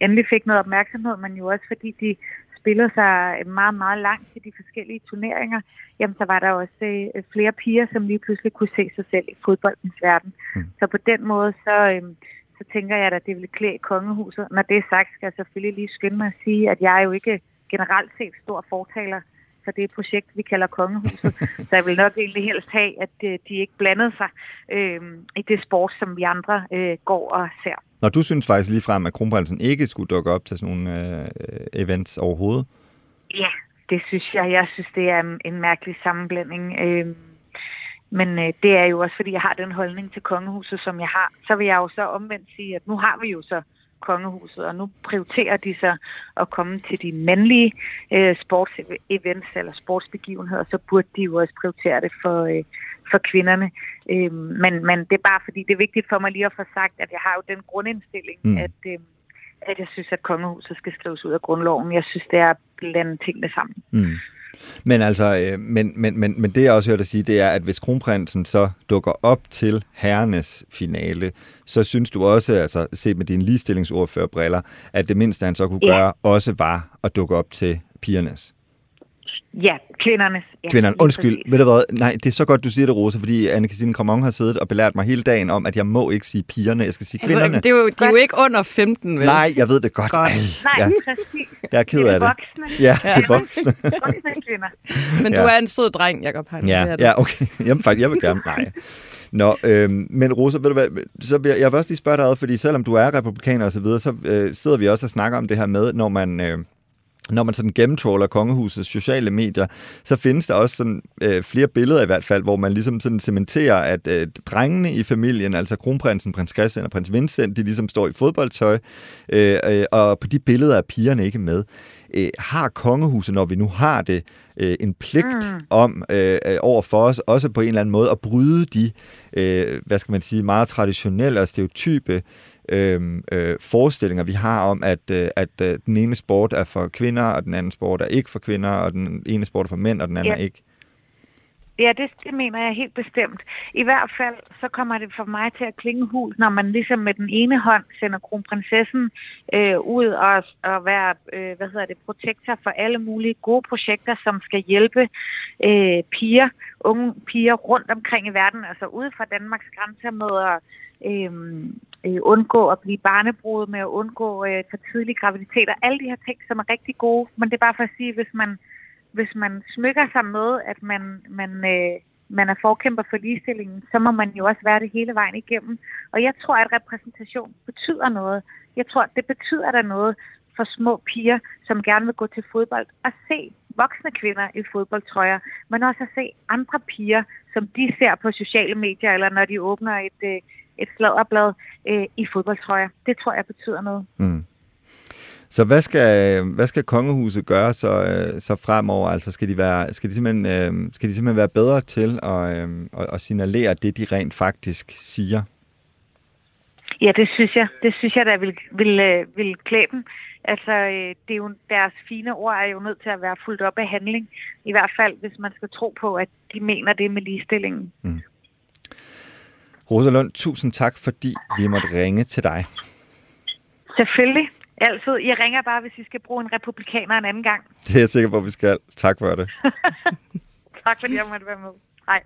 endelig fik noget opmærksomhed, men jo også fordi de spillede sig meget, meget langt til de forskellige turneringer, jamen så var der også øh, flere piger, som lige pludselig kunne se sig selv i fodboldens verden. Mm. Så på den måde, så, øh, så tænker jeg, at det vil klæde kongehuset. Når det er sagt, skal jeg selvfølgelig lige skynde mig at sige, at jeg er jo ikke generelt set stor fortaler for det projekt, vi kalder kongehuset. så jeg vil nok egentlig helst have, at øh, de ikke blandede sig øh, i det sport, som vi andre øh, går og ser. Når du synes faktisk lige frem, at kronprinsen ikke skulle dukke op til sådan nogle øh, events overhovedet? Ja, det synes jeg. Jeg synes, det er en, en mærkelig sammenblanding. Øh, men øh, det er jo også, fordi jeg har den holdning til kongehuset, som jeg har. Så vil jeg jo så omvendt sige, at nu har vi jo så kongehuset, og nu prioriterer de så at komme til de mandlige øh, sportsevents eller sportsbegivenheder, så burde de jo også prioritere det for, øh, for kvinderne. Øh, men, men det er bare fordi, det er vigtigt for mig lige at få sagt, at jeg har jo den grundindstilling, mm. at, øh, at jeg synes, at kongehuset skal skrives ud af grundloven. Jeg synes, det er blandt tingene sammen. Mm. Men altså, øh, men, men, men, men det jeg også hørt at sige, det er, at hvis kronprinsen så dukker op til herrenes finale, så synes du også, altså set med dine ligestillingsordførerbriller, at det mindste han så kunne ja. gøre, også var at dukke op til pigernes. Ja, kvindernes. Ja, Kvinderne. Undskyld, ved du hvad? Nej, det er så godt, du siger det, Rosa, fordi Anne-Christine Kramon har siddet og belært mig hele dagen om, at jeg må ikke sige pigerne, jeg skal sige altså, kvinderne. Det er, jo, de er jo ikke under 15, vel? Nej, jeg ved det godt. godt. Ej, Nej, ja. præcis. Jeg er ked af det. Voksne. Ja, det er voksne. voksne kvinder. Men ja. du er en sød dreng, Jacob Hein. Ja, ja, okay. Jamen faktisk, jeg vil gerne. Nej. Nå, øhm, men Rosa, ved du hvad, så vil jeg, jeg vil også lige spørge dig, fordi selvom du er republikaner og så videre, så øh, sidder vi også og snakker om det her med, når man... Øh, når man sådan gennemtråler kongehusets sociale medier, så findes der også sådan, øh, flere billeder i hvert fald, hvor man ligesom sådan cementerer, at øh, drengene i familien, altså kronprinsen, prins Christian og prins Vincent, de ligesom står i fodboldtøj, øh, øh, og på de billeder er pigerne ikke med. Øh, har kongehuset, når vi nu har det, øh, en pligt mm. om øh, øh over for os, også på en eller anden måde, at bryde de, øh, hvad skal man sige, meget traditionelle og stereotype øh, øh, forestillinger, vi har om, at, øh, at øh, den ene sport er for kvinder, og den anden sport er ikke for kvinder, og den ene sport er for mænd, og den anden ja. er ikke. Ja, det, det mener jeg helt bestemt. I hvert fald så kommer det for mig til at klinge hul, når man ligesom med den ene hånd sender kronprinsessen øh, ud og, og være øh, hvad hedder det, protektor for alle mulige gode projekter, som skal hjælpe øh, piger, unge piger rundt omkring i verden, altså ude fra Danmarks grænser med at øh, øh, undgå at blive barnebrud, med at undgå øh, for tidlig graviditet og alle de her ting, som er rigtig gode. Men det er bare for at sige, hvis man, hvis man smykker sig med, at man, man, øh, man er forkæmper for ligestillingen, så må man jo også være det hele vejen igennem. Og jeg tror, at repræsentation betyder noget. Jeg tror, det betyder der noget for små piger, som gerne vil gå til fodbold, og se voksne kvinder i fodboldtrøjer, men også at se andre piger, som de ser på sociale medier, eller når de åbner et, øh, et sladderblad øh, i fodboldtrøjer. Det tror jeg betyder noget. Mm. Så hvad skal, hvad skal kongehuset gøre så, øh, så fremover? Altså skal de, være, skal, de simpelthen, øh, skal de simpelthen være bedre til at, øh, at signalere det, de rent faktisk siger? Ja, det synes jeg. Det synes jeg, der vil, vil, øh, vil klæde dem. Altså, det er jo, deres fine ord er jo nødt til at være fuldt op af handling. I hvert fald, hvis man skal tro på, at de mener det med ligestillingen. Mm. Rosalund, tusind tak, fordi vi måtte ringe til dig. Selvfølgelig. Altid. Jeg ringer bare, hvis I skal bruge en republikaner en anden gang. Det er jeg sikker på, at vi skal. Tak for det. tak fordi jeg måtte være med. Hej.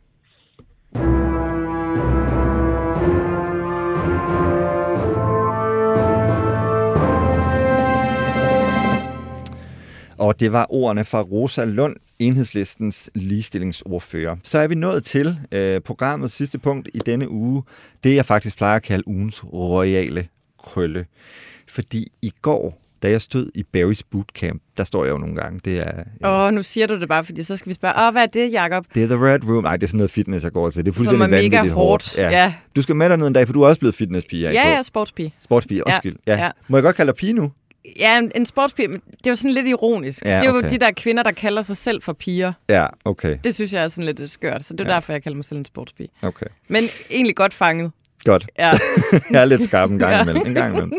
Og det var ordene fra Rosa Lund, enhedslistens ligestillingsordfører. Så er vi nået til øh, programmets sidste punkt i denne uge. Det jeg faktisk plejer at kalde ugens royale krølle. Fordi i går, da jeg stod i Barry's Bootcamp, der står jeg jo nogle gange. Det er, ja. Åh, nu siger du det bare, fordi så skal vi spørge, åh, hvad er det, Jacob? Det er The Red Room. Nej, det er sådan noget fitness, jeg går til. Det er fuldstændig vanvittigt mega hårdt. hårdt. Ja. ja. Du skal med dig ned en dag, for du er også blevet fitnesspige. Ja, ja, sportspige. Sportspige, undskyld. Ja. Ja. Må jeg godt kalde dig pige nu? Ja, en, en sportspige, det er jo sådan lidt ironisk. Ja, okay. Det er jo de der kvinder, der kalder sig selv for piger. Ja, okay. Det synes jeg er sådan lidt skørt, så det er ja. derfor, jeg kalder mig selv en sportspige. Okay. Men egentlig godt fanget. Godt. Ja. jeg er lidt skarp en gang imellem. En gang imellem.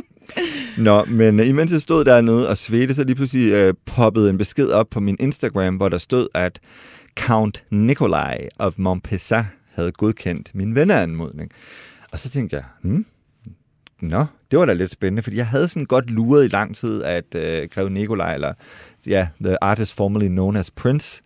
Nå, men imens jeg stod dernede og svedte, så lige pludselig øh, poppede en besked op på min Instagram, hvor der stod, at Count Nikolaj of Montpessa havde godkendt min venneanmodning. Og så tænkte jeg, hmm, Nå, det var da lidt spændende, fordi jeg havde sådan godt luret i lang tid, at øh, Greve Nikolaj, eller ja, the artist formerly known as Prince,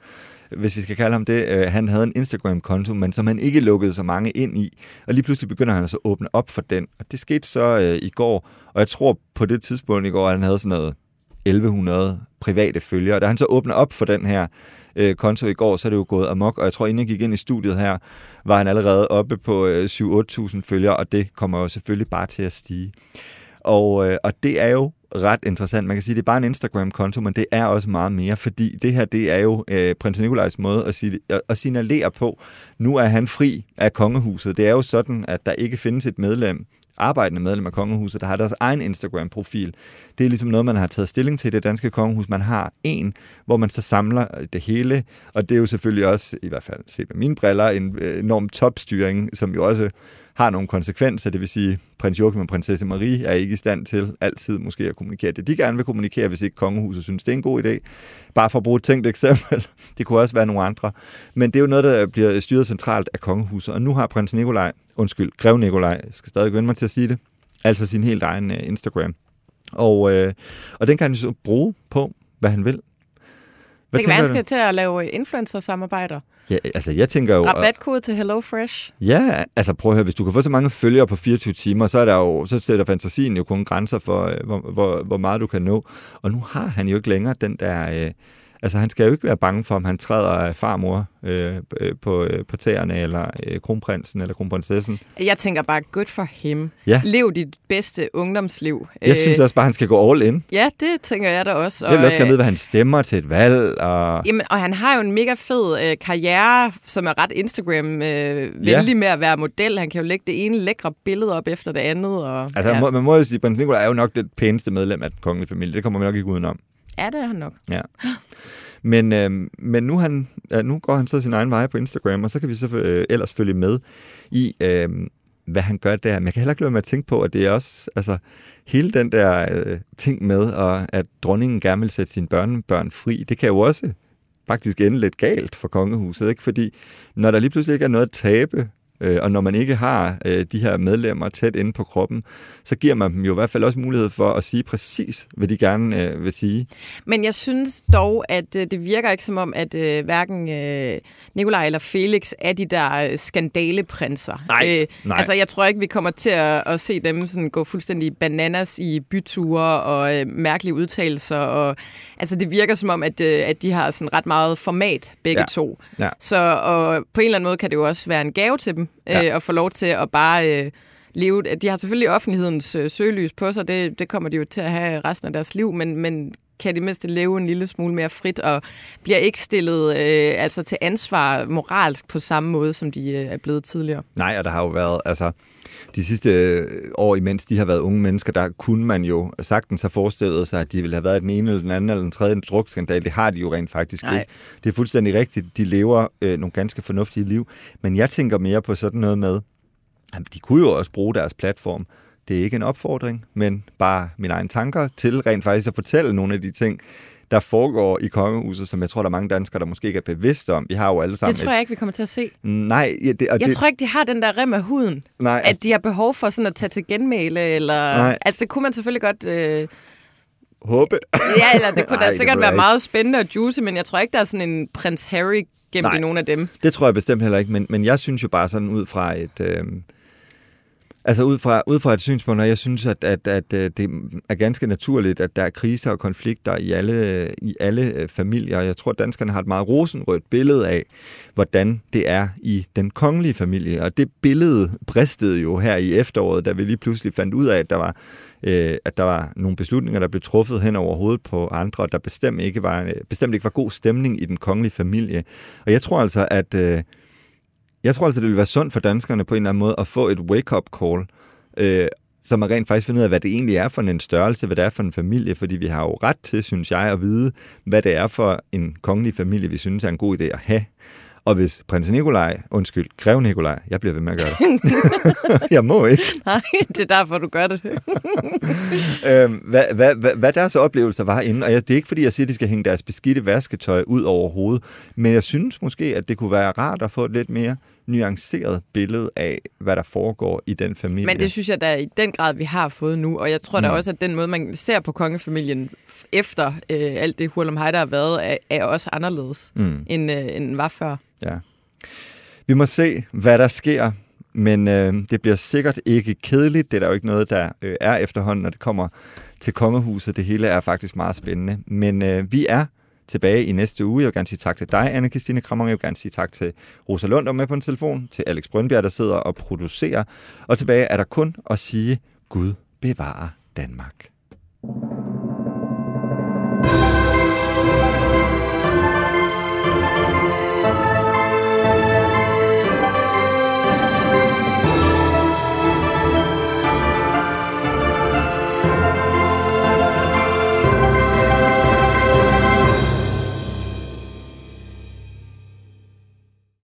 hvis vi skal kalde ham det, øh, han havde en Instagram-konto, men som han ikke lukkede så mange ind i. Og lige pludselig begynder han altså at åbne op for den. Og det skete så øh, i går, og jeg tror på det tidspunkt i går, at han havde sådan noget 1100 private følgere. Da han så åbner op for den her øh, konto i går, så er det jo gået amok, og jeg tror, inden jeg gik ind i studiet her, var han allerede oppe på øh, 7-8.000 følgere, og det kommer jo selvfølgelig bare til at stige. Og, øh, og det er jo ret interessant. Man kan sige, at det er bare en Instagram-konto, men det er også meget mere, fordi det her, det er jo øh, prins Nikolajs måde at, sige, at, at signalere på, nu er han fri af kongehuset. Det er jo sådan, at der ikke findes et medlem arbejdende medlem af kongehuset, der har deres egen Instagram-profil. Det er ligesom noget, man har taget stilling til i det danske kongehus. Man har en, hvor man så samler det hele, og det er jo selvfølgelig også, i hvert fald set med mine briller, en øh, enorm topstyring, som jo også har nogle konsekvenser. Det vil sige, prins Joachim og prinsesse Marie er ikke i stand til altid måske at kommunikere det, de gerne vil kommunikere, hvis ikke kongehuset synes, det er en god idé. Bare for at bruge et tænkt eksempel. Det kunne også være nogle andre. Men det er jo noget, der bliver styret centralt af kongehuset. Og nu har prins Nikolaj, undskyld, grev Nikolaj, jeg skal stadig vende mig til at sige det, altså sin helt egen uh, Instagram. Og, øh, og den kan han så bruge på, hvad han vil. Hvad det kan være, han skal til at lave influencer-samarbejder. Ja, altså jeg tænker jo... Rabatkode til HelloFresh. Ja, altså prøv at høre, hvis du kan få så mange følgere på 24 timer, så, er der jo, så sætter fantasien jo kun grænser for, øh, hvor, hvor, hvor meget du kan nå. Og nu har han jo ikke længere den der... Øh, Altså, han skal jo ikke være bange for, om han træder af farmor øh, øh, på, øh, på tæerne, eller øh, kronprinsen, eller kronprinsessen. Jeg tænker bare, good for him. Ja. Lev dit bedste ungdomsliv. Jeg synes også bare, han skal gå all in. Ja, det tænker jeg da også. Jeg vil også gerne vide, hvad han stemmer til et valg. Og... Jamen, og han har jo en mega fed øh, karriere, som er ret Instagram-venlig øh, ja. med at være model. Han kan jo lægge det ene lækre billede op efter det andet. Og, altså, ja. man må jo sige, at prins Nicolai er jo nok det pæneste medlem af den kongelige familie. Det kommer man nok ikke udenom. Ja, det er han nok. Ja. Men, øh, men nu, han, nu går han så sin egen vej på Instagram, og så kan vi så øh, ellers følge med i, øh, hvad han gør der. Men jeg kan heller ikke lade med at tænke på, at det er også, altså, hele den der øh, ting med, og at dronningen gerne vil sætte sine børnebørn fri, det kan jo også faktisk ende lidt galt for kongehuset, ikke? Fordi når der lige pludselig ikke er noget at tabe Øh, og når man ikke har øh, de her medlemmer tæt inde på kroppen, så giver man dem jo i hvert fald også mulighed for at sige præcis, hvad de gerne øh, vil sige. Men jeg synes dog, at det virker ikke som om, at hverken Nikolaj eller Felix er de der skandaleprinser. Nej, nej. Altså, jeg tror ikke, vi kommer til at, at se dem sådan gå fuldstændig bananas i byture og mærkelige udtalelser. Og, altså, det virker som om, at, at de har sådan ret meget format, begge ja. to. Ja. Så og på en eller anden måde kan det jo også være en gave til dem, ja. øh, og få lov til at bare øh, leve. De har selvfølgelig offentlighedens øh, søgelys på sig, det, det kommer de jo til at have resten af deres liv, men, men kan de mindst leve en lille smule mere frit, og bliver ikke stillet øh, altså til ansvar moralsk på samme måde, som de øh, er blevet tidligere. Nej, og der har jo været, altså de sidste øh, år, imens de har været unge mennesker, der kunne man jo sagtens have forestillet sig, at de ville have været den ene eller den anden eller den tredje drukskandal. Det har de jo rent faktisk Nej. ikke. Det er fuldstændig rigtigt. De lever øh, nogle ganske fornuftige liv. Men jeg tænker mere på sådan noget med, at de kunne jo også bruge deres platform. Det er ikke en opfordring, men bare mine egne tanker til rent faktisk at fortælle nogle af de ting, der foregår i kongehuset, som jeg tror, der er mange danskere, der måske ikke er bevidste om. Vi har jo alle sammen... Det tror jeg ikke, vi kommer til at se. Nej. Ja, det, og jeg det... tror ikke, de har den der rem af huden. Nej, altså... At de har behov for sådan at tage til genmæle, eller... Nej. Altså, det kunne man selvfølgelig godt... Øh... Håbe. ja, eller det kunne da sikkert være meget spændende og juicy, men jeg tror ikke, der er sådan en prins Harry gemt Nej, i af dem. det tror jeg bestemt heller ikke, men, men jeg synes jo bare sådan ud fra et... Øh Altså ud fra, ud fra et synspunkt, og jeg synes, at, at, at, øh, det er ganske naturligt, at der er kriser og konflikter i alle, i alle øh, familier. Jeg tror, at danskerne har et meget rosenrødt billede af, hvordan det er i den kongelige familie. Og det billede bristede jo her i efteråret, da vi lige pludselig fandt ud af, at der var, øh, at der var nogle beslutninger, der blev truffet hen over hovedet på andre, og der bestemt ikke var, øh, bestemt ikke var god stemning i den kongelige familie. Og jeg tror altså, at... Øh, jeg tror altså, det vil være sundt for danskerne på en eller anden måde at få et wake-up call, øh, så man rent faktisk finder ud af, hvad det egentlig er for en størrelse, hvad det er for en familie, fordi vi har jo ret til, synes jeg, at vide, hvad det er for en kongelig familie, vi synes er en god idé at have. Og hvis prins Nikolaj, undskyld, grev Nikolaj, jeg bliver ved med at gøre det. jeg må ikke. Nej, det er derfor, du gør det. øhm, hvad, hvad, hvad, hvad deres oplevelser var inden, og jeg, det er ikke fordi, jeg siger, at de skal hænge deres beskidte vasketøj ud over hovedet, men jeg synes måske, at det kunne være rart at få lidt mere nuanceret billede af, hvad der foregår i den familie. Men det synes jeg da i den grad, vi har fået nu, og jeg tror mm. da også, at den måde, man ser på kongefamilien efter øh, alt det hurlum der har været, er, er også anderledes, mm. end, øh, end var før. Ja. Vi må se, hvad der sker, men øh, det bliver sikkert ikke kedeligt. Det er der jo ikke noget, der øh, er efterhånden, når det kommer til kongehuset. Det hele er faktisk meget spændende. Men øh, vi er tilbage i næste uge. Jeg vil gerne sige tak til dig, anne Christine Krammer. Jeg vil gerne sige tak til Rosa Lund, der er med på en telefon, til Alex Brøndbjerg, der sidder og producerer. Og tilbage er der kun at sige, Gud bevarer Danmark.